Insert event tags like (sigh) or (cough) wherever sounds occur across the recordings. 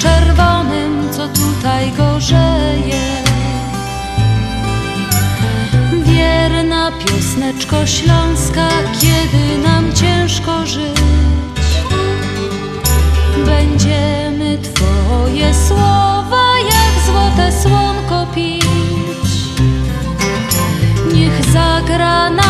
czerwonym, co tutaj gorzeje. Wierna piosneczko śląska, kiedy nam ciężko żyć. Będziemy Twoje słowa jak złote słonko pić. Niech zagra nam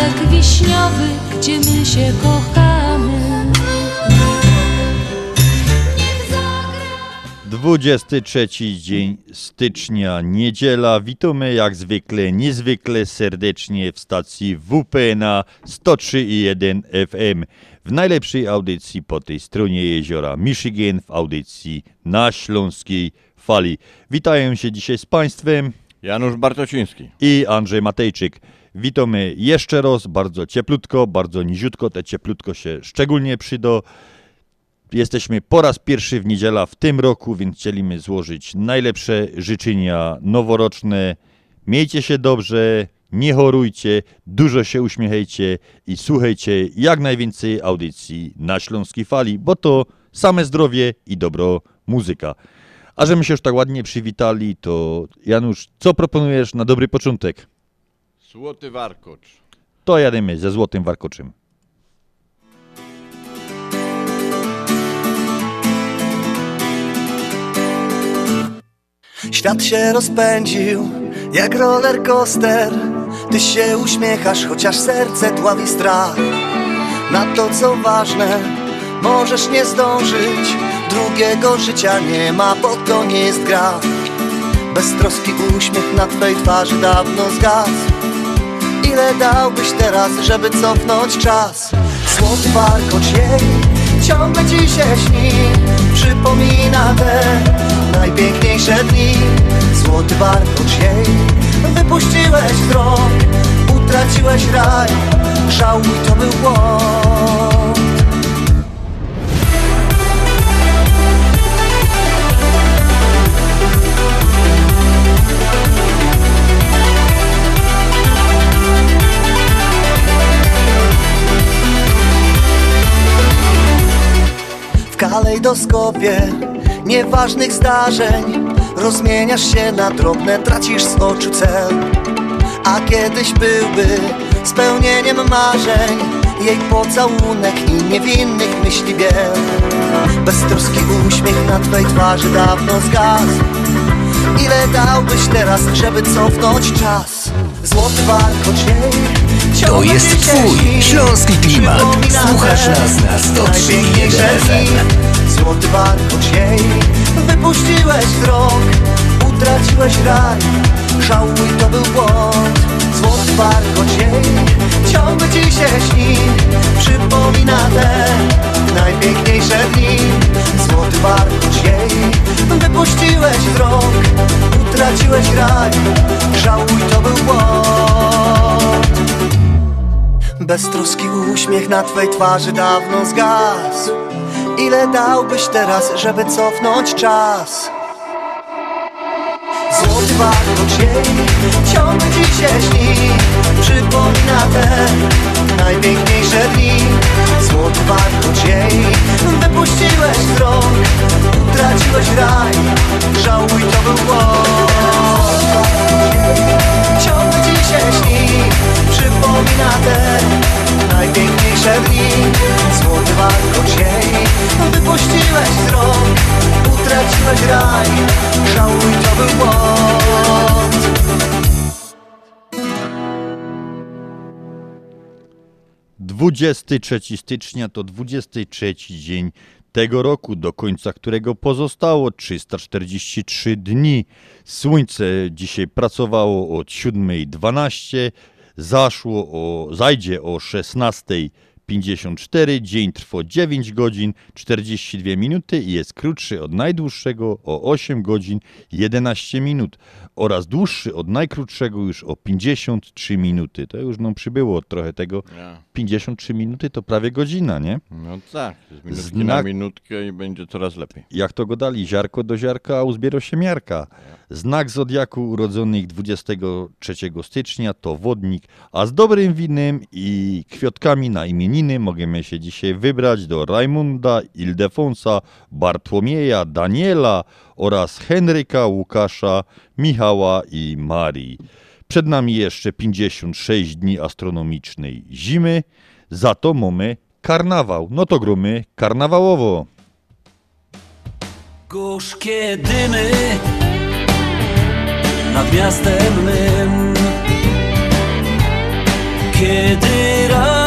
sadek wiśniowy, gdzie my się kochamy Niech zagra 23 dzień stycznia, niedziela. Witamy jak zwykle, niezwykle serdecznie w stacji WP na 103,1 FM. W najlepszej audycji po tej stronie jeziora Michigan, w audycji na Śląskiej Fali. Witają się dzisiaj z Państwem Janusz Bartociński. i Andrzej Matejczyk. Witamy jeszcze raz, bardzo cieplutko, bardzo niziutko, te cieplutko się szczególnie przyda. Jesteśmy po raz pierwszy w niedziela w tym roku, więc chcieliśmy złożyć najlepsze życzenia noworoczne. Miejcie się dobrze, nie chorujcie, dużo się uśmiechajcie i słuchajcie jak najwięcej audycji na Śląskiej Fali, bo to same zdrowie i dobro muzyka. A że my się już tak ładnie przywitali, to Janusz, co proponujesz na dobry początek? Złoty warkocz. To jademy ze Złotym Warkoczym. Świat się rozpędził jak roller coaster. Ty się uśmiechasz, chociaż serce dławi strach. Na to co ważne, możesz nie zdążyć. Drugiego życia nie ma, bo to nie jest gra Beztroski uśmiech na twej twarzy dawno zgasł Ile dałbyś teraz, żeby cofnąć czas? Złoty warkocz jej ciągle ci się śni. Przypomina te najpiękniejsze dni. Złoty warkocz jej wypuściłeś rąk Utraciłeś raj, żałuj to był błąd kalejdoskopie nieważnych zdarzeń Rozmieniasz się na drobne, tracisz z oczu cel A kiedyś byłby spełnieniem marzeń Jej pocałunek i niewinnych myśli biel Beztroski uśmiech na twej twarzy dawno zgasł Ile dałbyś teraz, żeby cofnąć czas? Złoty warkocz To jest twój śląski klimat. Słuchasz nas na 103.1 najpiękniejsze dni. FM. Złoty warkocz jej Wypuściłeś z rąk Utraciłeś raj. Żałuj to był błąd. Złoty warkocz jej Ciągle ci się śni Przypomina te najpiękniejsze dni. Złoty warkocz jej Wypuściłeś z rąk Utraciłeś raj. Żałuj to był błąd. Beztroski uśmiech na twej twarzy dawno zgasł Ile dałbyś teraz, żeby cofnąć czas? Złoty warkocz jej ciągle ci się śni. Przypomina te najpiękniejsze dni. Złoty warkocz jej wypuściłeś z utraciłeś raj. Żałuj, to był błąd. Ciągle ci się śni Przypomina te najpiękniejsze dni. Złoty warkocz jej Wypuściłeś z rąk Utraciłeś raj. Żałuj, to był błąd. 23 stycznia to 23 dzień tego roku, do końca którego pozostało 343 dni. Słońce dzisiaj pracowało od 7.12, zaszło o, zajdzie o 16.54, dzień trwa 9 godzin 42 minuty i jest krótszy od najdłuższego o 8 godzin 11 minut oraz dłuższy od najkrótszego już o 53 minuty. To już nam przybyło trochę tego. Ja. 53 minuty to prawie godzina, nie? No tak, z minutki na Znak- minutkę i będzie coraz lepiej. Jak to go dali, ziarko do ziarka, a uzbiera się miarka. Znak zodiaku urodzonych 23 stycznia to wodnik, a z dobrym winem i kwiatkami na imieniny możemy się dzisiaj wybrać do Rajmunda, Ildefonsa, Bartłomieja, Daniela oraz Henryka, Łukasza, Michała i Marii. Przed nami jeszcze 56 dni astronomicznej zimy, za to mamy karnawał. No to grumy karnawałowo. Gorzkie dymy nad miastem mym Kiedy rano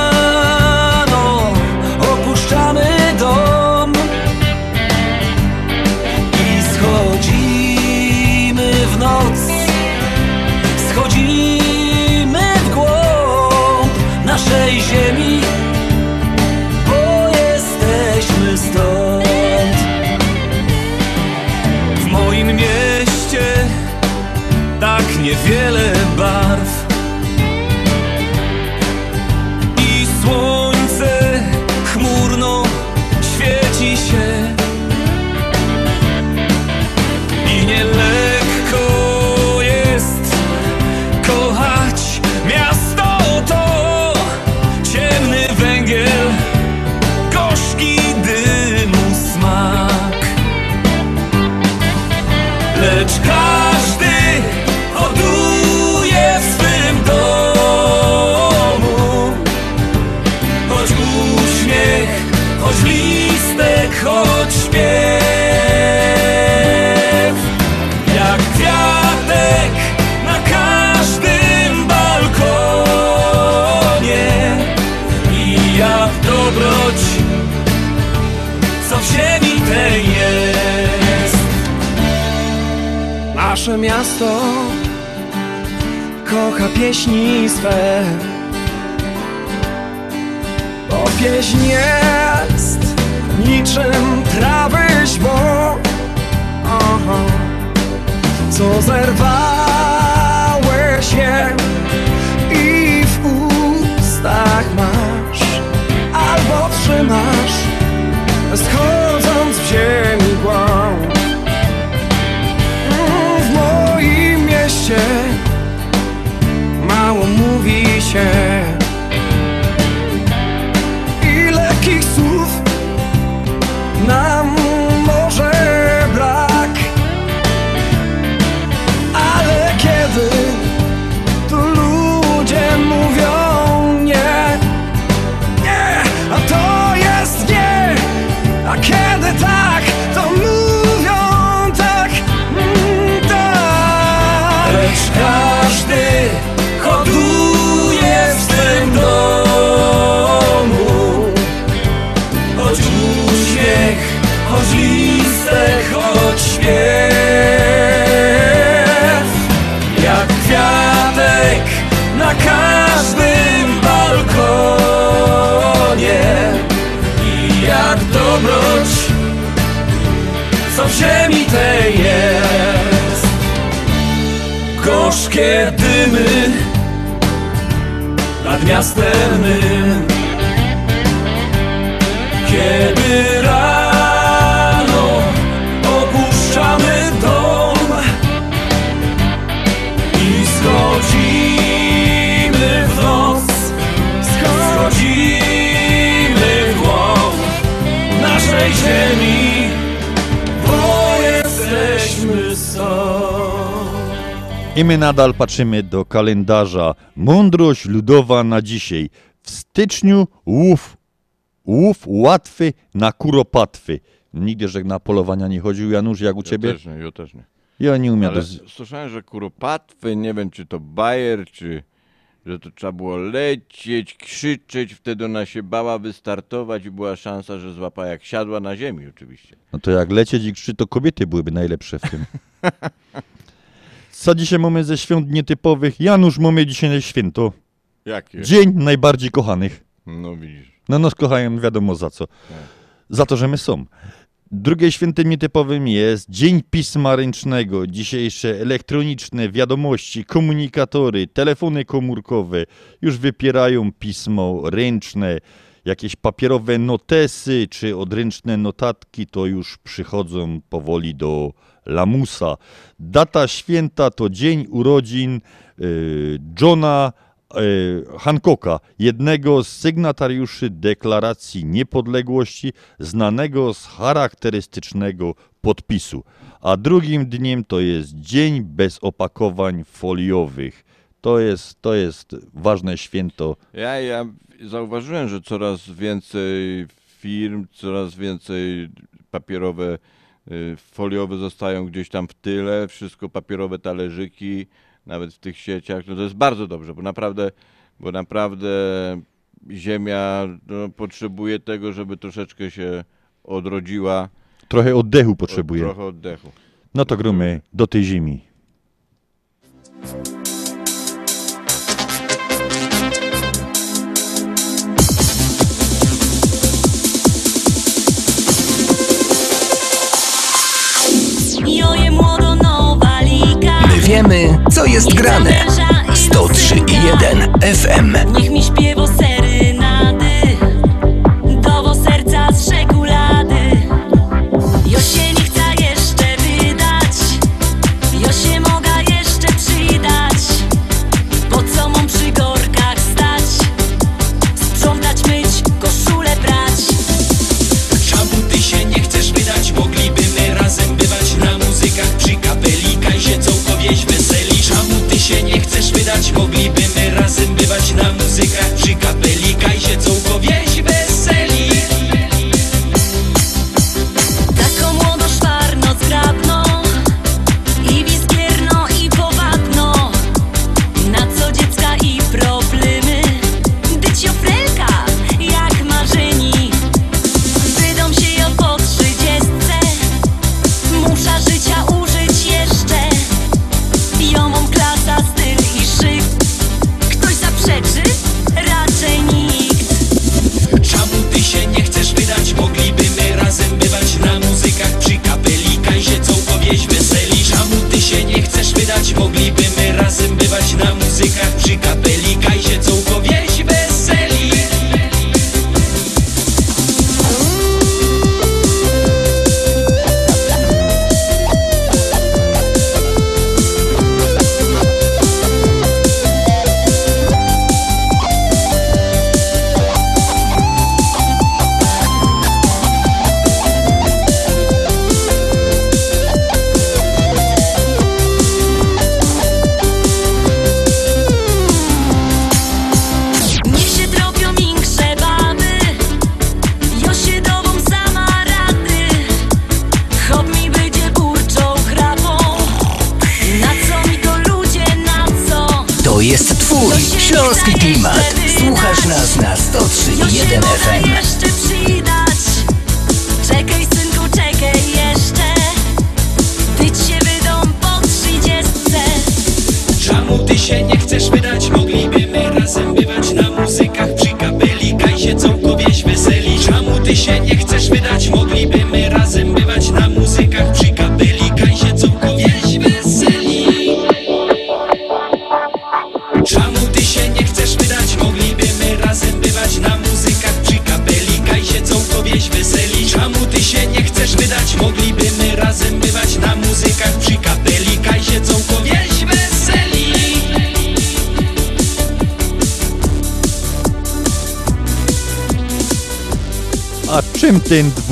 niewiele miasto kocha pieśni swe Bo pieśń jest niczym trawy Aha. Co zerwałeś tej jest. Gorzkie dymy nad miastem mym, kiedy I my nadal patrzymy do kalendarza. Mądrość ludowa na dzisiaj. W styczniu łów. Łów łatwy na kuropatwy. Nigdy, że na polowania nie chodził, Janusz, jak u Ja ciebie? też nie, ja też nie. Ja nie umiem. Ale słyszałem, że kuropatwy, nie wiem czy to bajer, czy że to trzeba było lecieć, krzyczeć, wtedy ona się bała wystartować i była szansa, że złapa jak siadła na ziemi oczywiście. No to jak lecieć i krzyczyć, to kobiety byłyby najlepsze w tym. (laughs) Co dzisiaj mamy ze świąt nietypowych? Janusz, mamy dzisiaj święto. Jakie? Dzień najbardziej kochanych. No widzisz. No nas kochają wiadomo za co. Za to, że my są. Drugie świętem nietypowym jest Dzień Pisma Ręcznego. Dzisiejsze elektroniczne wiadomości, komunikatory, telefony komórkowe już wypierają pismo ręczne. Jakieś papierowe notesy czy odręczne notatki to już przychodzą powoli do lamusa. Data święta to dzień urodzin y, Johna e, Hancocka, jednego z sygnatariuszy Deklaracji Niepodległości, znanego z charakterystycznego podpisu. A drugim dniem to jest Dzień bez opakowań foliowych. To jest, to jest ważne święto. Ja, ja zauważyłem, że coraz więcej firm, coraz więcej papierowe, y, foliowe zostają gdzieś tam w tyle, wszystko papierowe talerzyki, nawet w tych sieciach. No to jest bardzo dobrze, bo naprawdę, bo naprawdę ziemia no, potrzebuje tego, żeby troszeczkę się odrodziła. Trochę oddechu Od, potrzebuje. trochę oddechu. No to grumy do tej zimi. Wiemy, co jest grane. 103 i 1 FM. Niech mi śpiewo serynady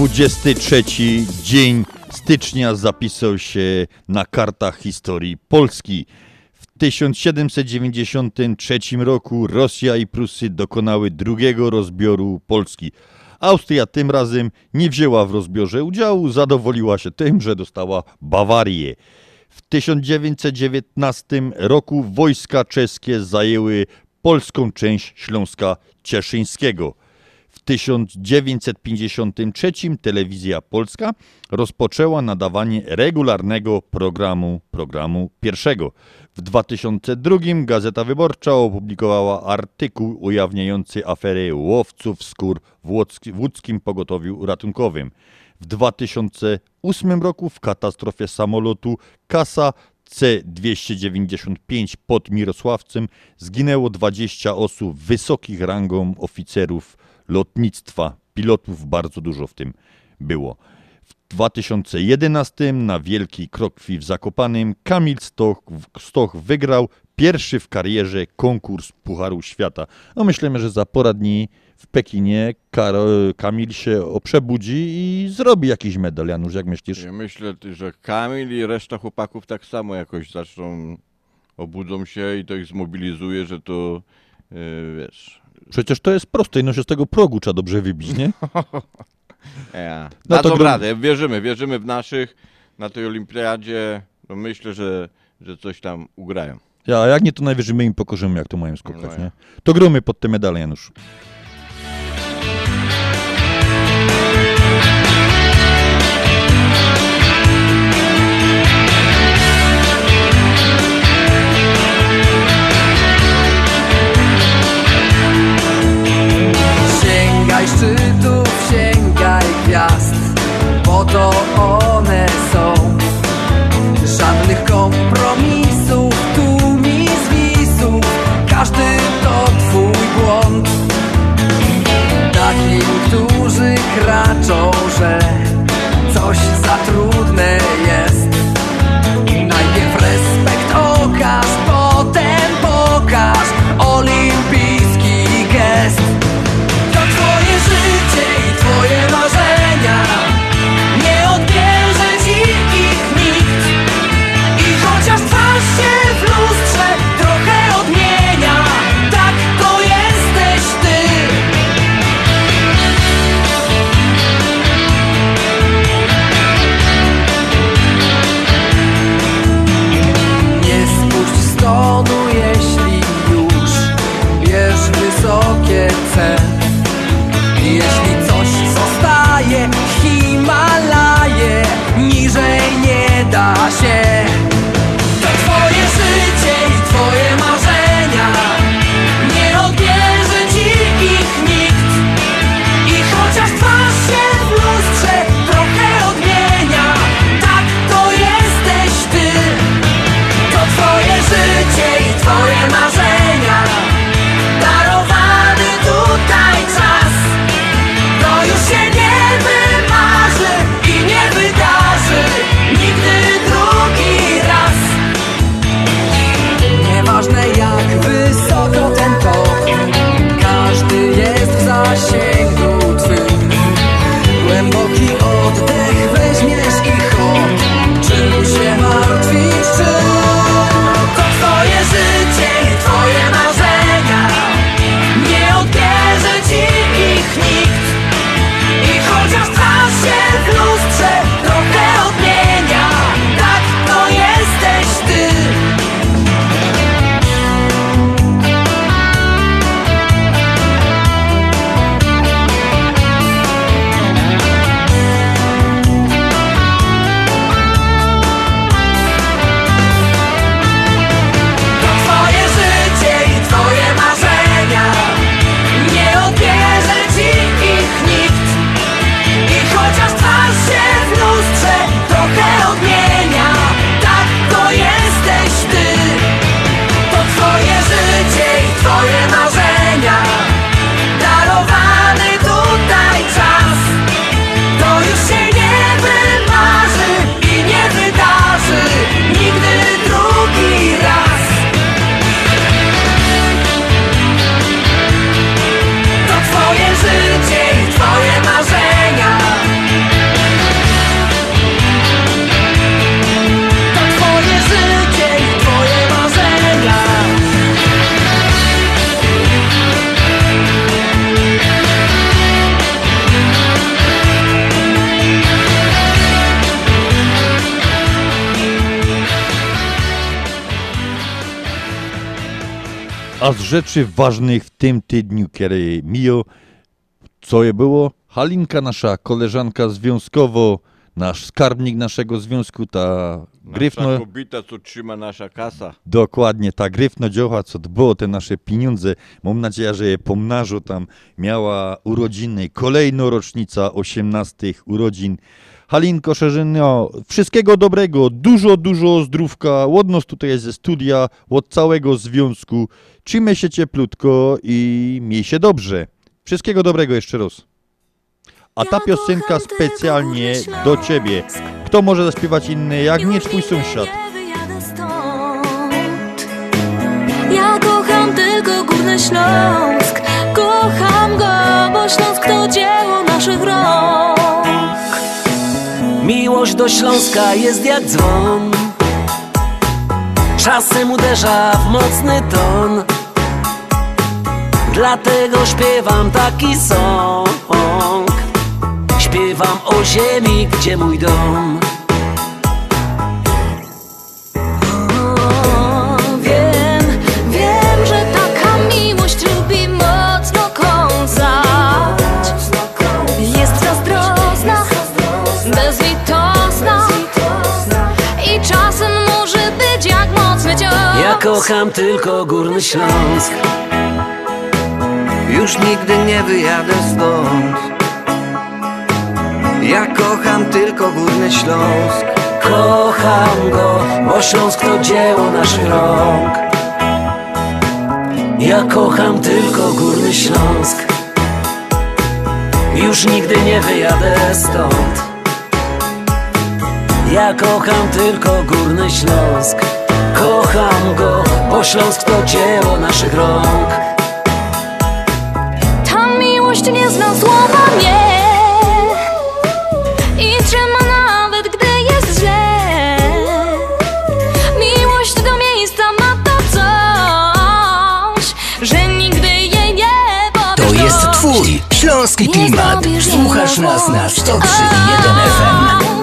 23 dzień stycznia zapisał się na kartach historii Polski? 1793 roku Rosja i Prusy dokonały drugiego rozbioru Polski. Austria tym razem nie wzięła w rozbiorze udziału, zadowoliła się tym, że dostała Bawarię. W 1919 roku wojska czeskie zajęły polską część Śląska Cieszyńskiego. W 1953 telewizja polska rozpoczęła nadawanie regularnego programu programu pierwszego. W 2002 Gazeta Wyborcza opublikowała artykuł ujawniający aferę łowców skór w łódzki- w łódzkim pogotowiu ratunkowym. W 2008 roku w katastrofie samolotu Kasa C-295 pod Mirosławcem zginęło 20 osób wysokich rangą oficerów lotnictwa. Pilotów bardzo dużo w tym było. W 2011 na Wielkiej Krokwi w Zakopanym Kamil Stoch, Stoch wygrał pierwszy w karierze konkurs Pucharu Świata. No myślimy, że za pora dni w Pekinie Kamil się przebudzi i zrobi jakiś medal. Janusz, jak myślisz? Ja myślę, że Kamil i reszta chłopaków tak samo jakoś zaczną, obudzą się i to ich zmobilizuje, że to, yy, wiesz... Przecież to jest proste, no się z tego progu trzeba dobrze wybić, nie? (laughs) Ja. No to gru- radę, wierzymy, wierzymy w naszych, na tej olimpiadzie, no myślę, że, że coś tam ugrają. Ja, a jak nie, to najwyżej my im pokorzymy, jak to mają skakać, No ja. nie? To grumy pod te medale, Janusz. Bo to one są. Żadnych kompromisów, tu mi zwisów, każdy to twój błąd. Takim, którzy kraczą, że coś za trudne jest. Rzeczy ważnych w tym tygodniu, kiedy miło, co je było? Halinka, nasza koleżanka związkowo, nasz skarbnik naszego związku, ta gryfno, Nasza kobieta, co trzyma nasza kasa. dokładnie, ta gryfno dzioła, co dba o te nasze pieniądze. Mam nadzieję, że je pomnażo tam miała urodziny, kolejna rocznica 18 urodzin. Halinko Szerzyno, wszystkiego dobrego, dużo, dużo zdrówka, od nas tutaj jest ze studia, od całego związku. Trzymaj się cieplutko i miej się dobrze. Wszystkiego dobrego jeszcze raz. A ta piosenka specjalnie do ciebie. Kto może zaśpiewać inny, jak nie twój sąsiad? Ja kocham tylko Górny Śląsk Kocham go, bo Śląsk to dzieło naszych rąk Miłość do Śląska jest jak dzwon Czasem uderza w mocny ton. Dlatego śpiewam taki song. Śpiewam o ziemi, gdzie mój dom Ja kocham tylko Górny Śląsk. Już nigdy nie wyjadę stąd. Ja kocham tylko Górny Śląsk. Kocham go, bo Śląsk to dzieło naszych rąk. Ja kocham tylko Górny Śląsk. Już nigdy nie wyjadę stąd. Ja kocham tylko Górny Śląsk Kocham go, bo Śląsk to dzieło naszych rąk Ta miłość nie zna słowa nie I trzyma nawet gdy jest źle Miłość do miejsca ma to coś Że nigdy jej nie To powiesz jest dość. twój śląski klimat. Słuchasz nas na złość. 103.1 A, FM.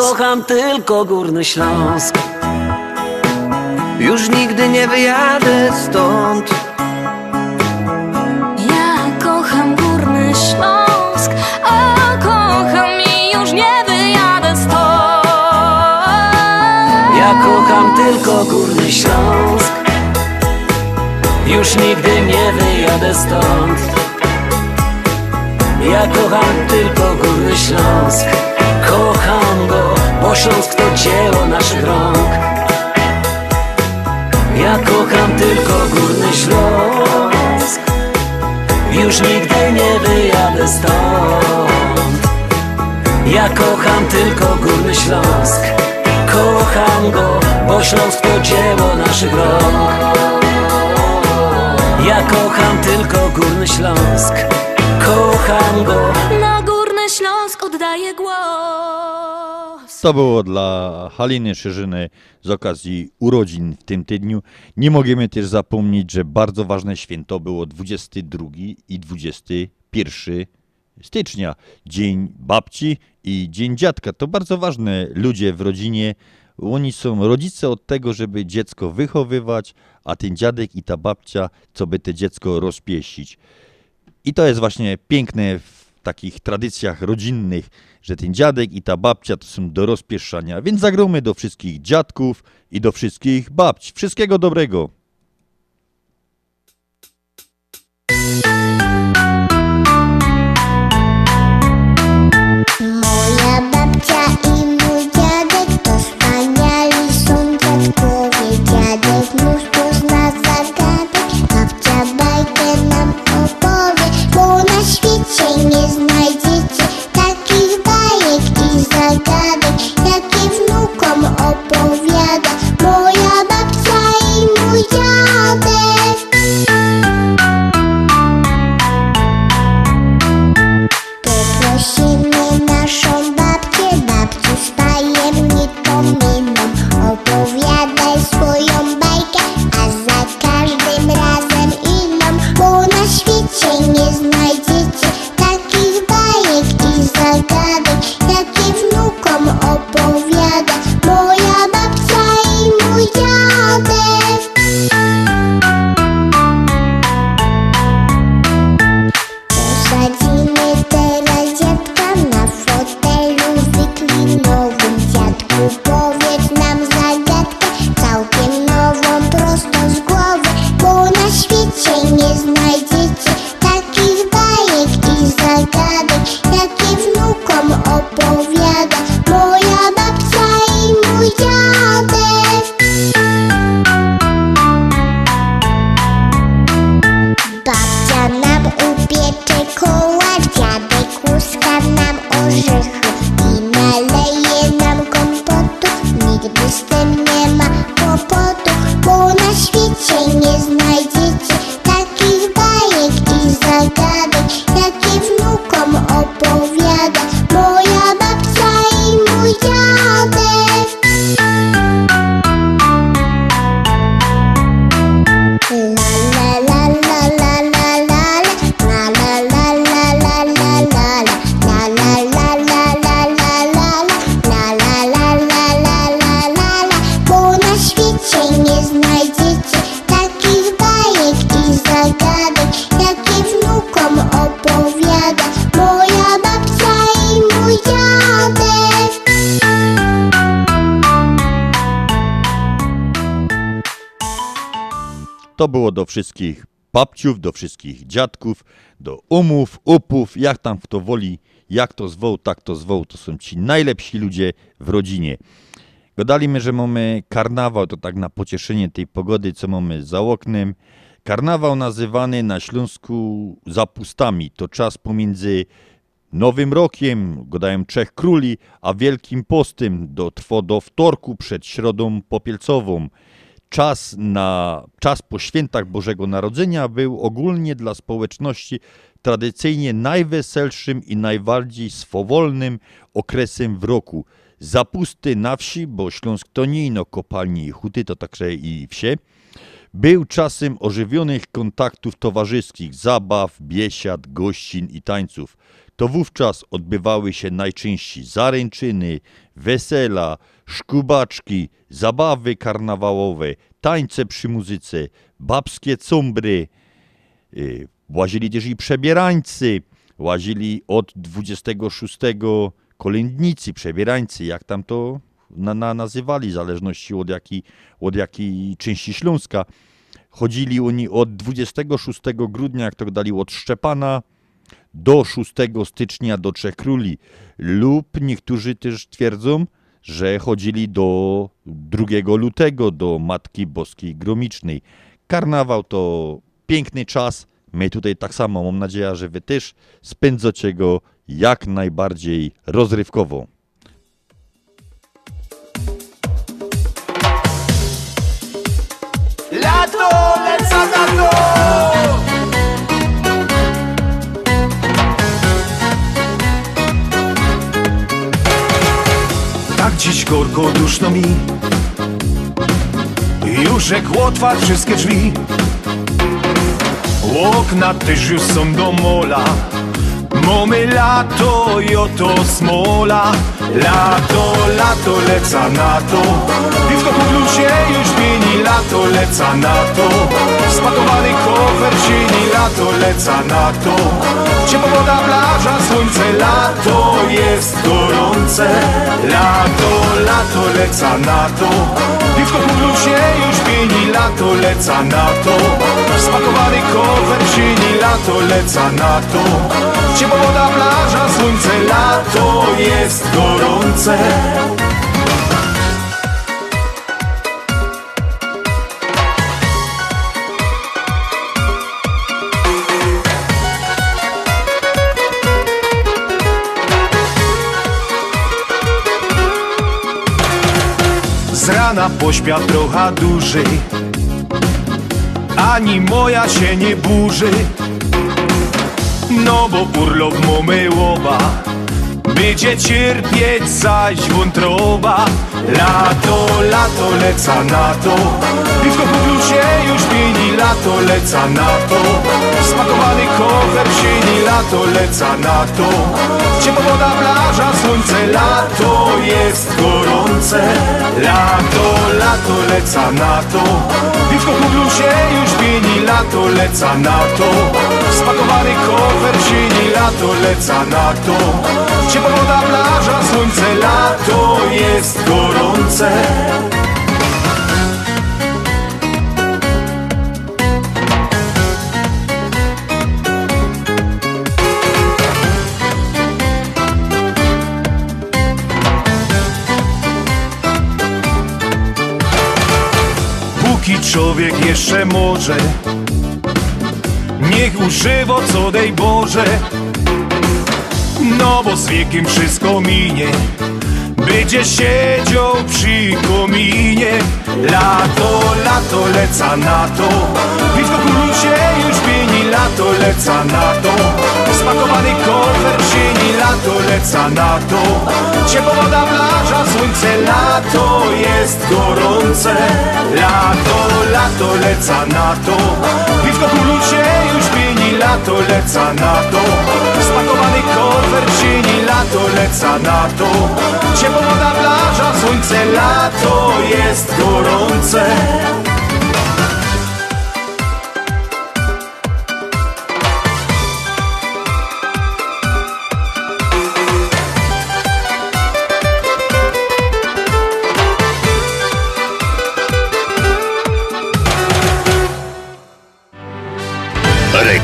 Kocham tylko Górny Śląsk. Już nigdy nie wyjadę stąd. Ja kocham Górny Śląsk A kocham i już nie wyjadę stąd. Ja kocham tylko Górny Śląsk. Już nigdy nie wyjadę stąd. Ja kocham tylko Górny Śląsk kocham tylko Górny Śląsk. Kocham go, bo Śląsk to dzieło naszych rąk. Ja kocham tylko Górny Śląsk. Kocham go Na Górny Śląsk oddaję głos. To było dla Haliny Szerzyny z okazji urodzin w tym tygodniu. Nie możemy też zapomnieć, że bardzo ważne święto było 22 i 21 stycznia. Dzień babci i dzień dziadka. To bardzo ważne ludzie w rodzinie. Oni są rodzice od tego, żeby dziecko wychowywać, a ten dziadek i ta babcia, co by te dziecko rozpieścić. I to jest właśnie piękne w takich tradycjach rodzinnych, że ten dziadek i ta babcia to są do rozpieszczania. Więc zagromy do wszystkich dziadków i do wszystkich babć. Wszystkiego dobrego. Do wszystkich babciów, do wszystkich dziadków, do umów, upów, jak tam kto woli, jak to zwoł, tak to zwoł. To są ci najlepsi ludzie w rodzinie. Gadaliśmy, że mamy karnawał, to tak na pocieszenie tej pogody, co mamy za oknem. Karnawał nazywany na Śląsku zapustami. To czas pomiędzy Nowym Rokiem, gadają Trzech Króli, a Wielkim Postem do, do wtorku przed Środą Popielcową. Czas, na, czas po świętach Bożego Narodzenia był ogólnie dla społeczności tradycyjnie najweselszym i najbardziej swowolnym okresem w roku. Zapusty na wsi, bo Śląsk to nie ino i huty, to także i wsie, był czasem ożywionych kontaktów towarzyskich, zabaw, biesiad, gościn i tańców. To wówczas odbywały się najczęściej zaręczyny, wesela, szkubaczki, zabawy karnawałowe, tańce przy muzyce, babskie cumbry. y, Łazili też i przebierańcy, łazili od 26 kolędnicy, przebierańcy, jak tam to na, na, nazywali, w zależności od jakiej, od jakiej części Śląska. Chodzili oni od 26 grudnia, jak to dali od Szczepana, do 6 stycznia do Trzech Króli. Lub niektórzy też twierdzą, że chodzili do 2 lutego, do Matki Boskiej Gromicznej. Karnawał to piękny czas. My tutaj tak samo, mam nadzieję, że wy też spędzacie go jak najbardziej rozrywkowo. Lato, lecą na to! Dziś duszno mi. Już jak otwarł wszystkie drzwi. Okna też już są do mola. Mamy lato i oto smola. Lato, lato, leca na to. Piwko po bluzie już mieni Lato, leca na to. Spakowany kofer zieni Lato, leca na to Ciepła woda, plaża, słońce Lato jest gorące. Lato, lato, leca na to. Piwko po bluzie już mieni Lato, leca na to. Spakowany kofer zieni Lato, leca na to. Ciepła woda, plaża, słońce, lato jest gorące Rana pośpiał trochę dłużej Ani moja się nie burzy. No bo urlop mamy łoba Będzie cierpieć zaś wątroba? Lato, lato, leca na to Piwko po blusie już pieni Lato, leca na to. Smakowany kofer sieni Lato, leca na to. Ciepła woda, plaża, słońce Lato jest gorące. Lato, lato, leca na to. Piwko po blusie już pieni Lato, leca na to. Spakowany kofer sieni Lato, leca na to. Ciepła woda, plaża, słońce Lato jest gorące człowiek jeszcze może. Niech używa co dej Boże. No bo z wiekiem wszystko minie. Będzie siedział przy kominie. Lato, lato, leca na to. Piwko się już Lato, leca na to. Spakowany kofer sieni Lato, leca na to. Ciepła woda, plaża, słońce Lato jest gorące. Lato, lato, leca na to. Piwko się już pieni Lato, leca na to. Spakowany kofer sieni Lato, leca na to. Ciepła woda, plaża, słońce Lato jest gorące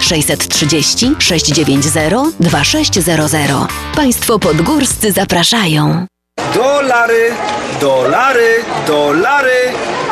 630 690 2600. Państwo podgórscy zapraszają. Dolary, dolary, dolary,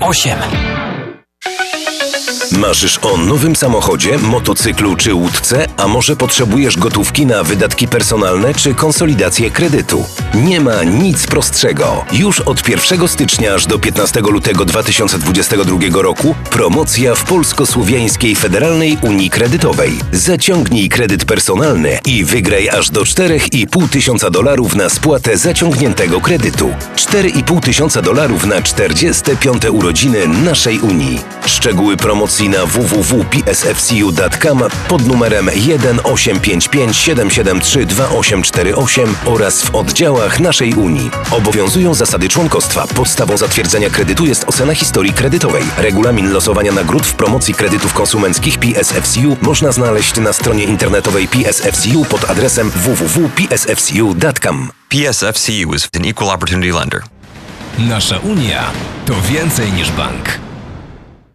8. Marzysz o nowym samochodzie, motocyklu czy łódce, a może potrzebujesz gotówki na wydatki personalne czy konsolidację kredytu? Nie ma nic prostszego. Już od 1 stycznia aż do 15 lutego 2022 roku promocja w Polsko-Słowiańskiej Federalnej Unii Kredytowej. Zaciągnij kredyt personalny i wygraj aż do 4,5 tysiąca dolarów na spłatę zaciągniętego kredytu. 4,5 tysiąca dolarów na 45. urodziny naszej Unii. Szczegóły promocji na www.psfcu.com pod numerem 1 855 773 2848 oraz w oddziałach naszej Unii. Obowiązują zasady członkostwa. Podstawą zatwierdzenia kredytu jest ocena historii kredytowej. Regulamin losowania nagród w promocji kredytów konsumenckich PSFCU można znaleźć na stronie internetowej PSFCU pod adresem www.psfcu.com. PSFCU is an equal opportunity lender. Nasza Unia to więcej niż bank.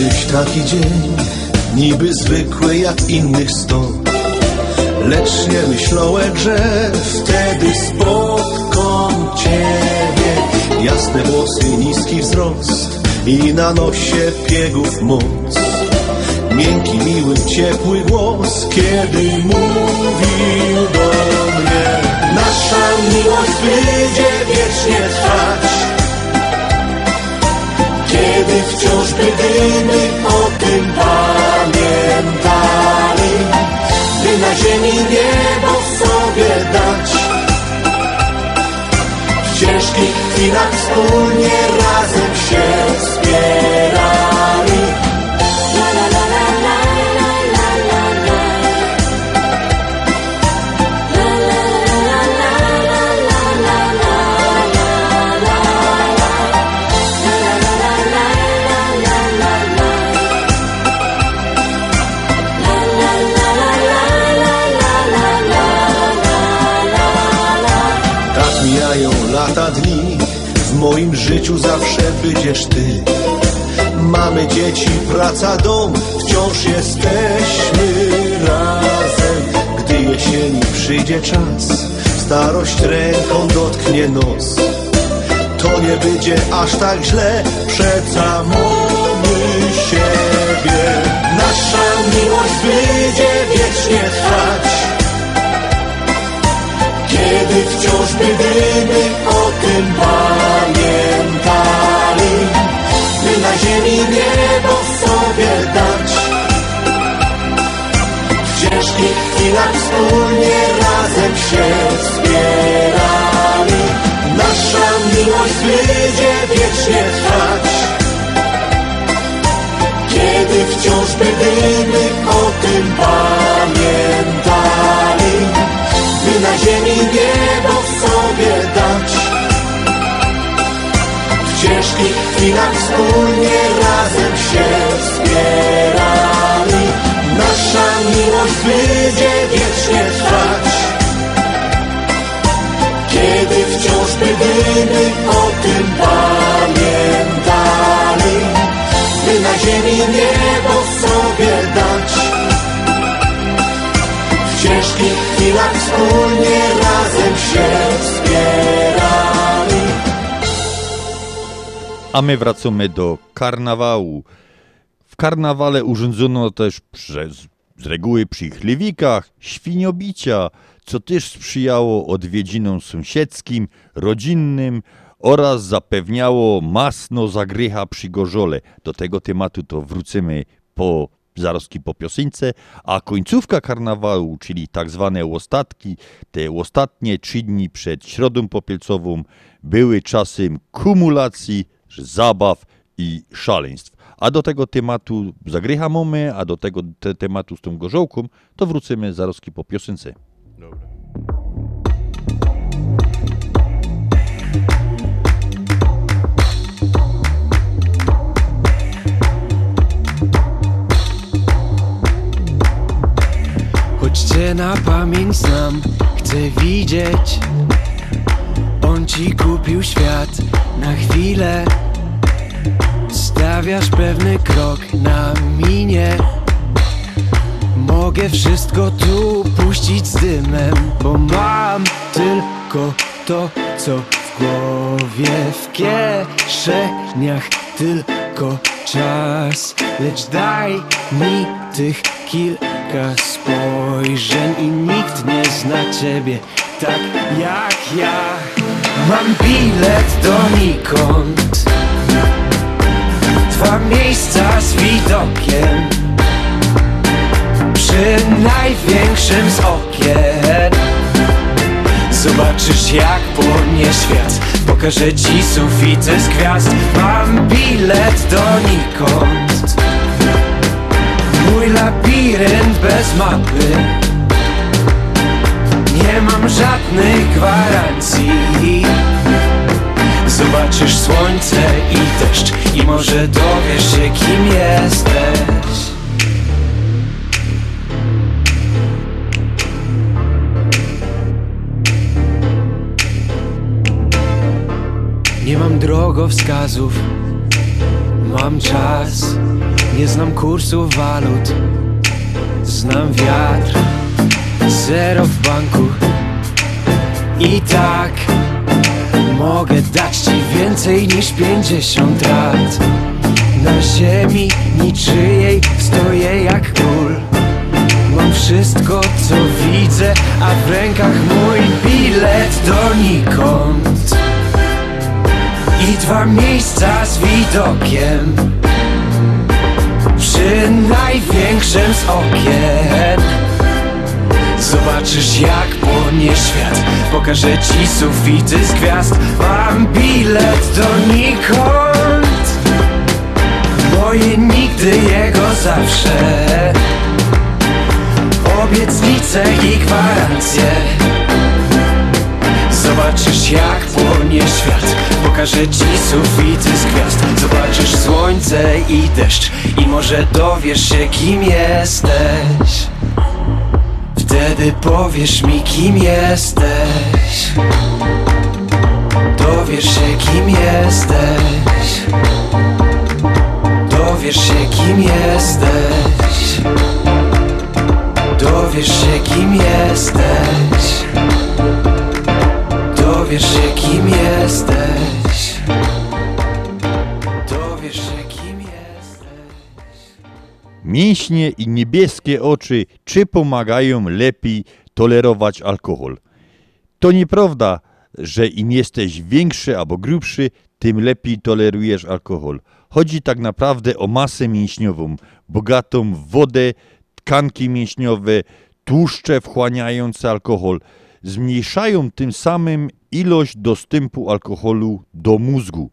Kiedyś taki dzień, niby zwykły jak innych sto. Lecz nie myślałem, że wtedy spotkam Ciebie. Jasne włosy, niski wzrost i na nosie piegów moc. Miękki, miły, ciepły głos, kiedy mówił do mnie. Nasza miłość będzie wiecznie trwać. Kiedy wciąż będziemy o tym pamiętali. By na ziemi niebo sobie dać. W ciężkich chwilach wspólnie razem się wspierali moim życiu zawsze będziesz ty. Mamy dzieci, praca, dom, wciąż jesteśmy razem. Gdy jesieni przyjdzie czas, starość ręką dotknie nos. To nie będzie aż tak źle, przeca mamy siebie. Nasza miłość będzie wiecznie trwać. Kiedy wciąż będziemy tym pamiętali By na ziemi niebo sobie dać. W ciężkich chwilach wspólnie razem się wspierali Nasza miłość będzie wiecznie trwać. Kiedy wciąż będziemy o tym pamiętali ciężkich chwilach wspólnie razem się wspierali. Nasza miłość będzie wiecznie trwać. Kiedy wciąż będziemy o tym pamiętali, by na ziemi niebo sobie dać. W ciężkich chwilach wspólnie razem się A my wracamy do karnawału. W karnawale urządzono też przez, z reguły przy chliwikach świniobicia, co też sprzyjało odwiedzinom sąsiedzkim, rodzinnym oraz zapewniało masno zagrycha przy gorzole. Do tego tematu to wrócimy po zaroski po piosence, a końcówka karnawału, czyli tak zwane łostatki, te ostatnie trzy dni przed Środą Popielcową były czasem kumulacji zabaw i szaleństw. A do tego tematu zagrycha mamy, a do tego te, tematu z tą gorzołką, to wrócimy zaroski po piosence. Cię na pamięć znam, chcę widzieć On ci kupił świat na chwilę Stawiasz pewny krok na minie. Mogę wszystko tu puścić z dymem Bo mam tylko to, co w głowie W kieszeniach tylko czas. Lecz daj mi tych kilka spojrzeń I nikt nie zna ciebie tak jak ja Mam bilet donikąd. Dwa miejsca z widokiem. Przy największym z okien. Zobaczysz jak płonie świat. Pokażę ci sufity z gwiazd. Mam bilet donikąd. Mój labirynt bez mapy Nie mam żadnych gwarancji. Zobaczysz słońce i deszcz I może dowiesz się kim jesteś. Nie mam drogowskazów. Mam czas. Nie znam kursów walut. Znam wiatr Zero w banku. I tak Mogę dać ci więcej niż pięćdziesiąt lat. Na ziemi niczyjej stoję jak król. Mam wszystko co widzę, a w rękach mój bilet donikąd. I dwa miejsca z widokiem Przy największym z okien Zobaczysz jak płonie świat. Pokażę ci sufity z gwiazd. Mam bilet donikąd Moje nigdy, jego zawsze. Obietnice i gwarancje. Zobaczysz jak płonie świat. Pokażę ci sufity z gwiazd. Zobaczysz słońce i deszcz. I może dowiesz się kim jesteś Wtedy powiesz mi kim jesteś. Dowiesz się kim jesteś. Dowiesz się kim jesteś. Dowiesz się kim jesteś. Dowiesz się kim jesteś Mięśnie i niebieskie oczy czy pomagają lepiej tolerować alkohol? To nieprawda, że im jesteś większy albo grubszy, tym lepiej tolerujesz alkohol. Chodzi tak naprawdę o masę mięśniową, bogatą w wodę, tkanki mięśniowe, tłuszcze wchłaniające alkohol. Zmniejszają tym samym ilość dostępu alkoholu do mózgu.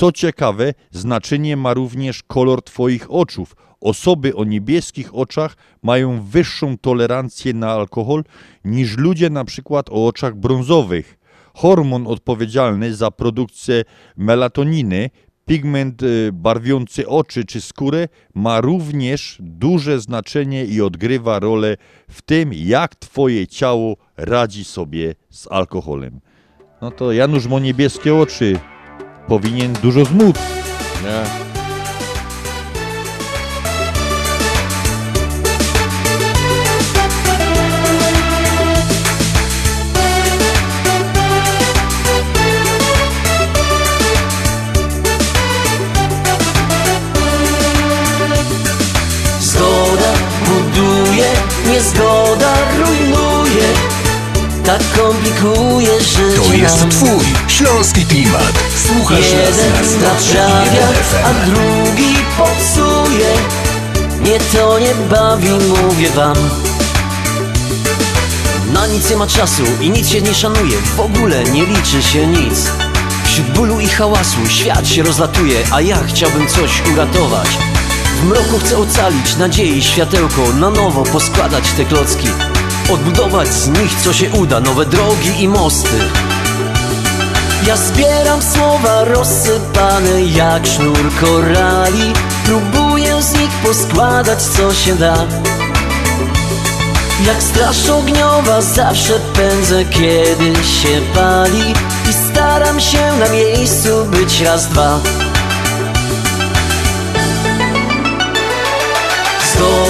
Co ciekawe, znaczenie ma również kolor Twoich oczów. Osoby o niebieskich oczach mają wyższą tolerancję na alkohol niż ludzie na przykład o oczach brązowych. Hormon odpowiedzialny za produkcję melatoniny, pigment y, barwiący oczy czy skórę, ma również duże znaczenie i odgrywa rolę w tym, jak Twoje ciało radzi sobie z alkoholem. No to Janusz ma niebieskie oczy. Powinien dużo zmóc. Tak komplikuje życie To jest nam. twój śląski klimat. Słuchasz nas na Jeden naprawia, a drugi popsuje. Mnie to nie bawi, mówię wam. Na nic nie ma czasu i nic się nie szanuje. W ogóle nie liczy się nic. Wśród bólu i hałasu świat się rozlatuje A ja chciałbym coś uratować. W mroku chcę ocalić nadziei światełko Na nowo poskładać te klocki Odbudować z nich co się uda. Nowe drogi i mosty. Ja zbieram słowa rozsypane jak sznur korali. Próbuję z nich poskładać co się da. Jak straż ogniowa zawsze pędzę kiedy się pali. I staram się na miejscu być raz, dwa. Buduje,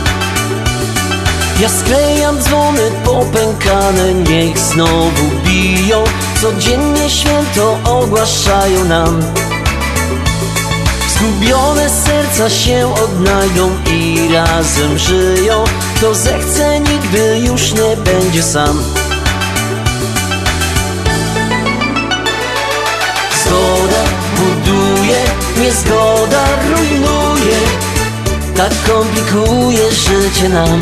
ja sklejam dzwony popękane, niech znowu biją. Codziennie święto ogłaszają nam. Zgubione serca się odnajdą i razem żyją. Kto zechce nigdy już nie będzie sam. Zgoda buduje, niezgoda rujnuje. Tak komplikuje życie nam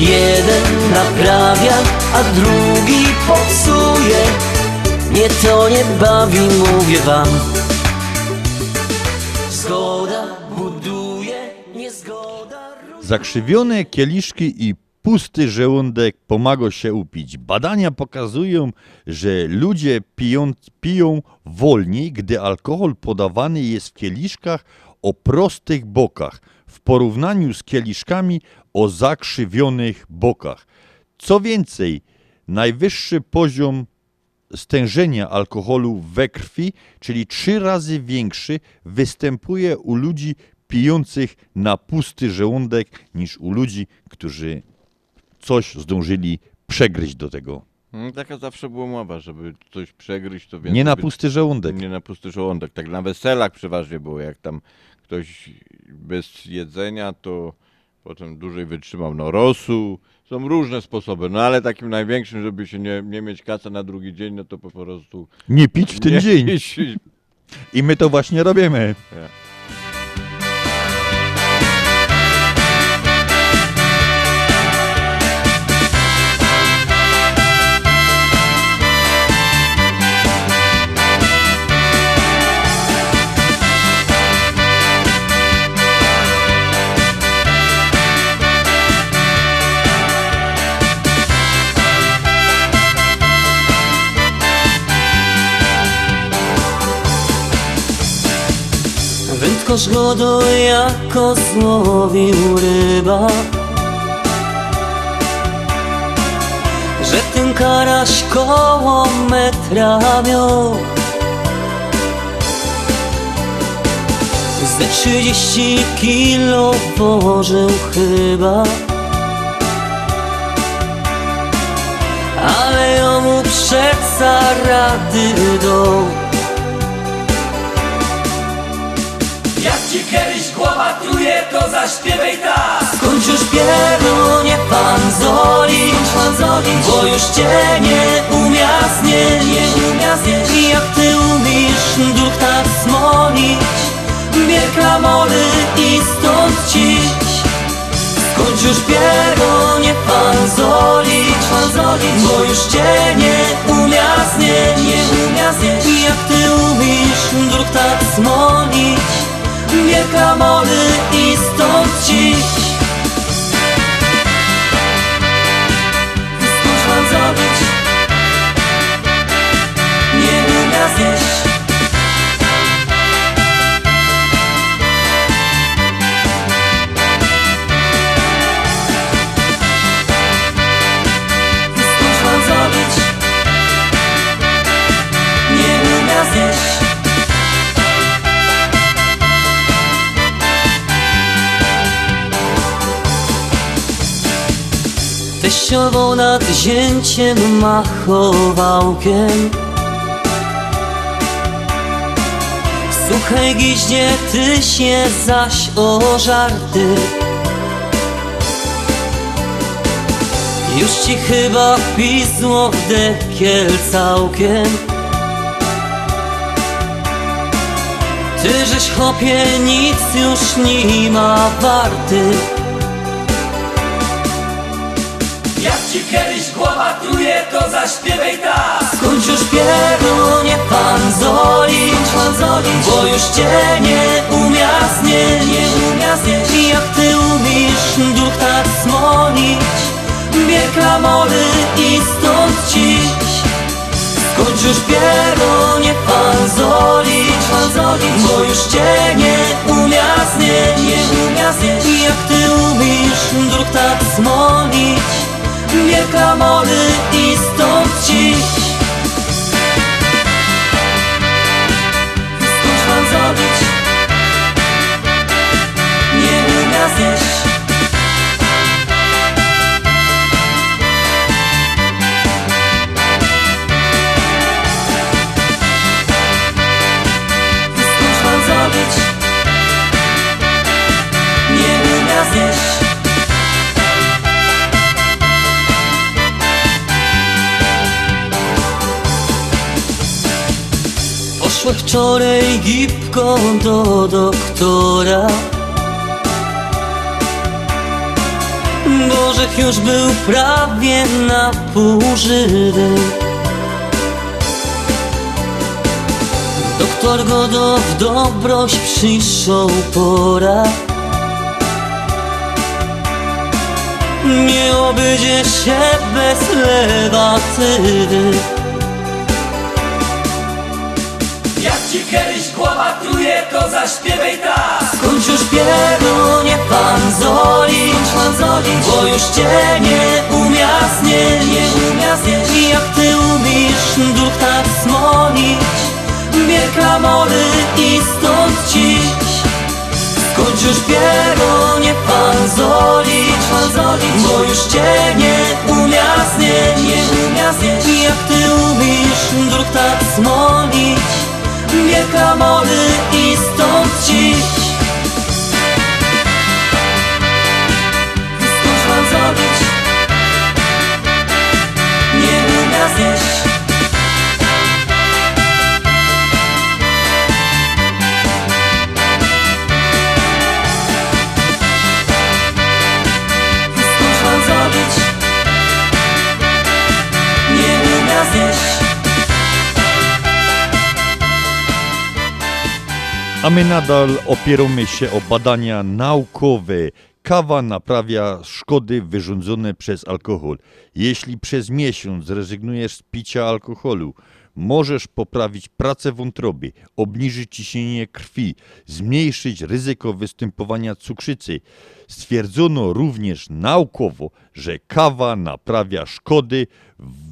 Jeden naprawia, a drugi popsuje. Mnie to nie bawi, mówię wam. Zgoda buduje, niezgoda Zakrzywione kieliszki i pusty żołądek pomaga się upić. Badania pokazują, że ludzie piją, piją wolniej, gdy alkohol podawany jest w kieliszkach o prostych bokach, w porównaniu z kieliszkami o zakrzywionych bokach. Co więcej, najwyższy poziom stężenia alkoholu we krwi, czyli trzy razy większy, występuje u ludzi pijących na pusty żołądek niż u ludzi, którzy coś zdążyli przegryźć do tego. No, taka zawsze była mowa, żeby coś przegryźć, to więcej... Nie na pusty żołądek. Nie na pusty żołądek. Tak na weselach przeważnie było, jak tam ktoś bez jedzenia, to potem dłużej wytrzymał. No rosół, są różne sposoby, no ale takim największym, żeby się nie, nie mieć kaca na drugi dzień, no to po prostu... Nie pić w ten dzień. pić. I my to właśnie robimy. Tak. Wędkarz go jako złowił ryba. Że ten karaś koło metra miał. Ze trzydzieści kilo położył chyba. Ale jemu przeca rady do ci kiedyś głowa truje, to zaśpiewaj tak. Skończ już pierunie pan zolić, pan zolić Bo już cię nie umia znieść, nie umia znieść I jak ty umiesz duch tak smolić Bier klamory i stąd ciś Skończ już pierunie pan zolić, pan zolić Bo już cię nie umia znieść, nie umia znieść I jak ty umiesz duch tak smolić mnie klamory i stąd dziś Cóż mam zrobić? Nie umiem zjeść Teściową nad zięciem machowałkiem. Słuchaj giździe, ty się zaś o żarty Już ci chyba pisło w dekiel całkiem. Ty żeś chłopie nic już nie ma warty ci kiedyś głowa truje, to zaśpiewaj tak. Skończ już pierunie pan zolić, pan zolić Bo już cię nie umia znieść, nie umia znieść I jak ty umiesz duch tak smolić Bier klamory i stąd ciś. Skończ już pierunie pan zolić, pan zolić Bo już cię Bier klamory i Poszła wczoraj gipką do doktora. Bożek już był prawie na pół Doktor go do w dobroć przyszł pora. Nie obejdzie się bez lewatywy zaśpiewaj tak. Skończ już pierunie pan zolić, pan zolić Bo już cię nie umia znieść, nie umia znieść I jak ty umiesz duch tak smolić. Bier klamory i stąd ciś Skończ już pierunie pan zolić, pan zolić Bo już cię nie umia znieść, nie umia znieść I jak ty umiesz duch tak smolić Bier klamory i stąd ciś My nadal opieramy się o badania naukowe. Kawa naprawia szkody wyrządzone przez alkohol. Jeśli przez miesiąc zrezygnujesz z picia alkoholu, możesz poprawić pracę wątroby, obniżyć ciśnienie krwi, zmniejszyć ryzyko występowania cukrzycy. Stwierdzono również naukowo, że kawa naprawia szkody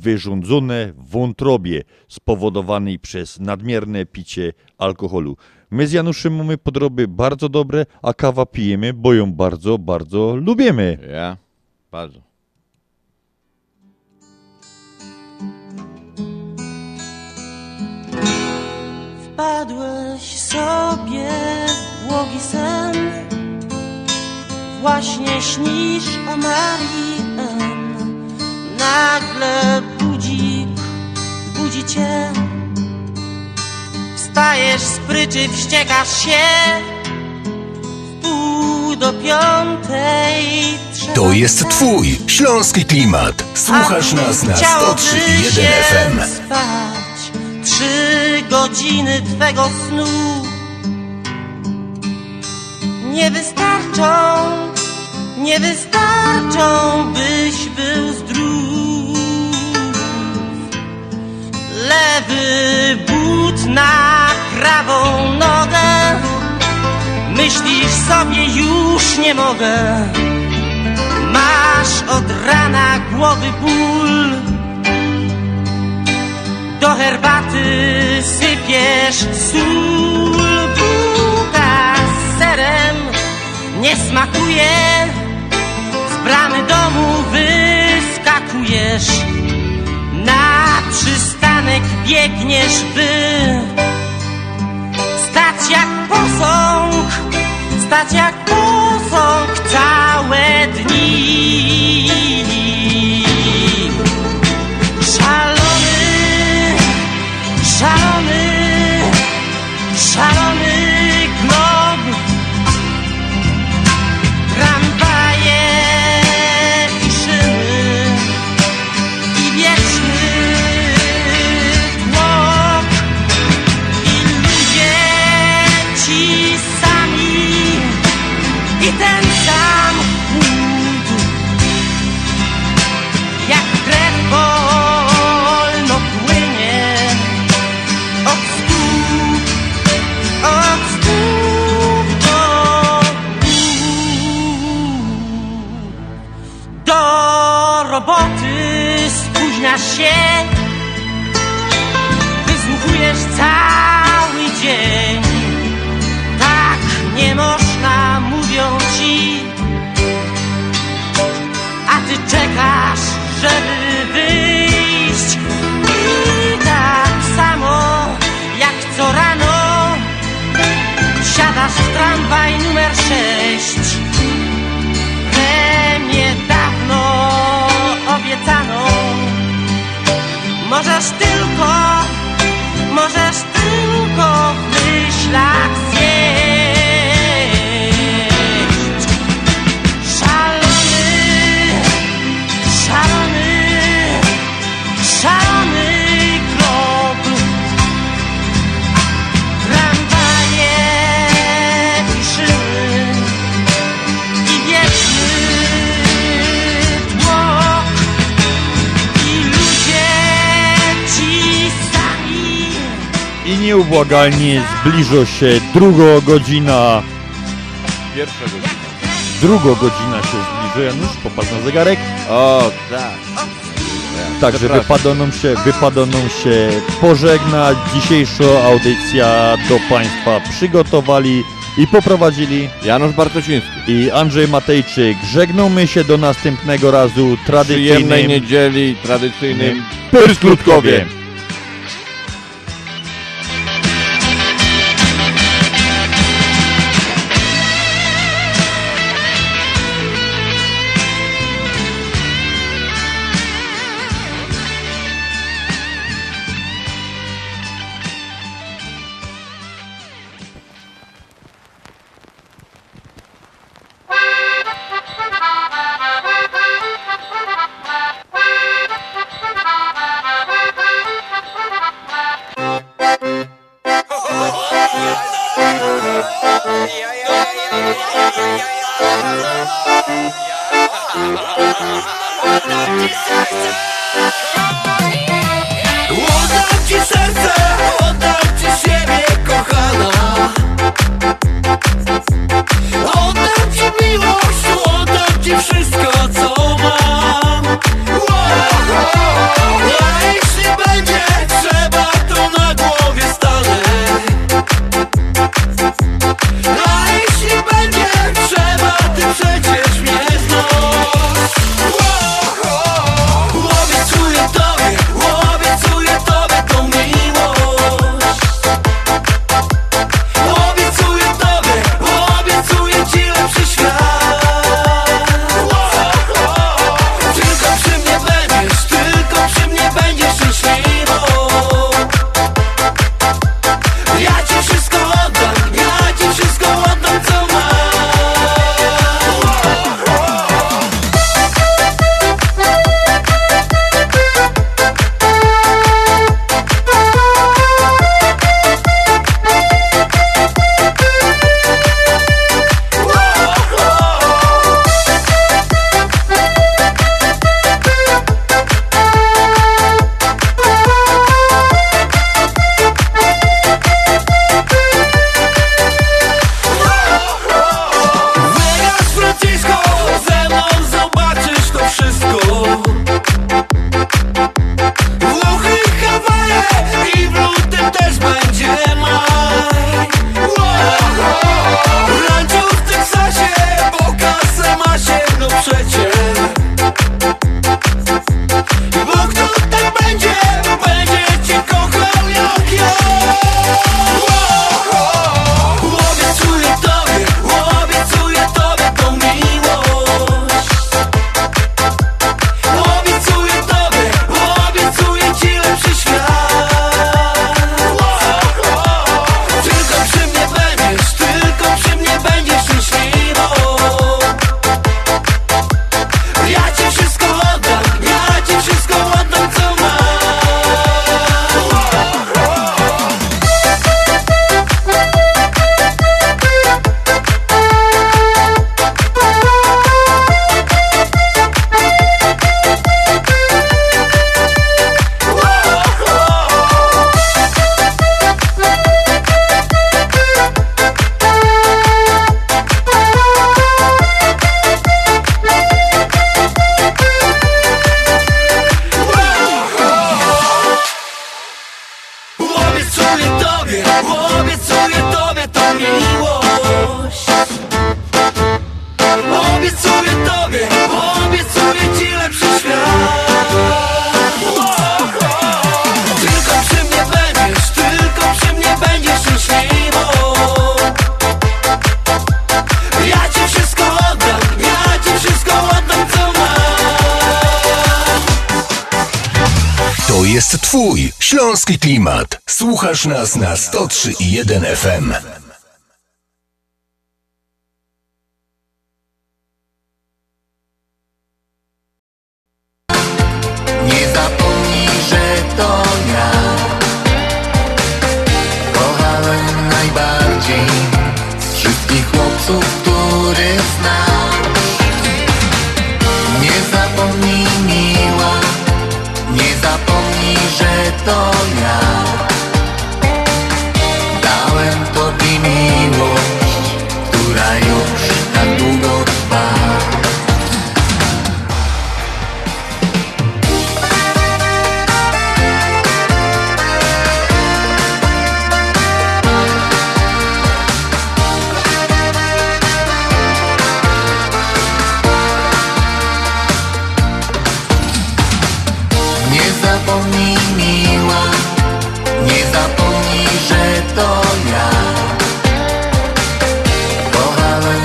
wyrządzone wątrobie spowodowanej przez nadmierne picie alkoholu. My z Januszem mamy podroby bardzo dobre, a kawa pijemy, bo ją bardzo, bardzo lubimy. Ja? Bardzo. Wpadłeś sobie w błogi sen Właśnie śnisz o Marii. Nagle budzik budzi cię Wstajesz z pryczy, wściekasz się W pół do piątej To jest twój śląski klimat. Słuchasz nas na 103.1 FM. spać trzy godziny twego snu nie wystarczą, nie wystarczą, byś był zdrów. Lewy but na prawą nogę, myślisz sobie już nie mogę. Masz od rana głowy ból. Do herbaty sypiesz sól, bułka z serem nie smakuje, z bramy domu Na przystanek biegniesz, by Stać jak posąg Stać jak posąg całe dni sześć. Premię dawno obiecano Możesz tylko, możesz tylko w myślach nieubłagalnie zbliża się druga godzina. Pierwsza godzina. Druga godzina się zbliża. Janusz, popatrz na zegarek. O, tak. Także wypada nam się, wypada nam się pożegnać. Dzisiejsza audycja do Państwa przygotowali i poprowadzili Janusz Bartosiński i Andrzej Matejczyk. Żegnamy się do następnego razu Przyjemnej tradycyjnym niedzieli, tradycyjnym Pyrskutkowie. Słuchasz nas na 103.1 FM.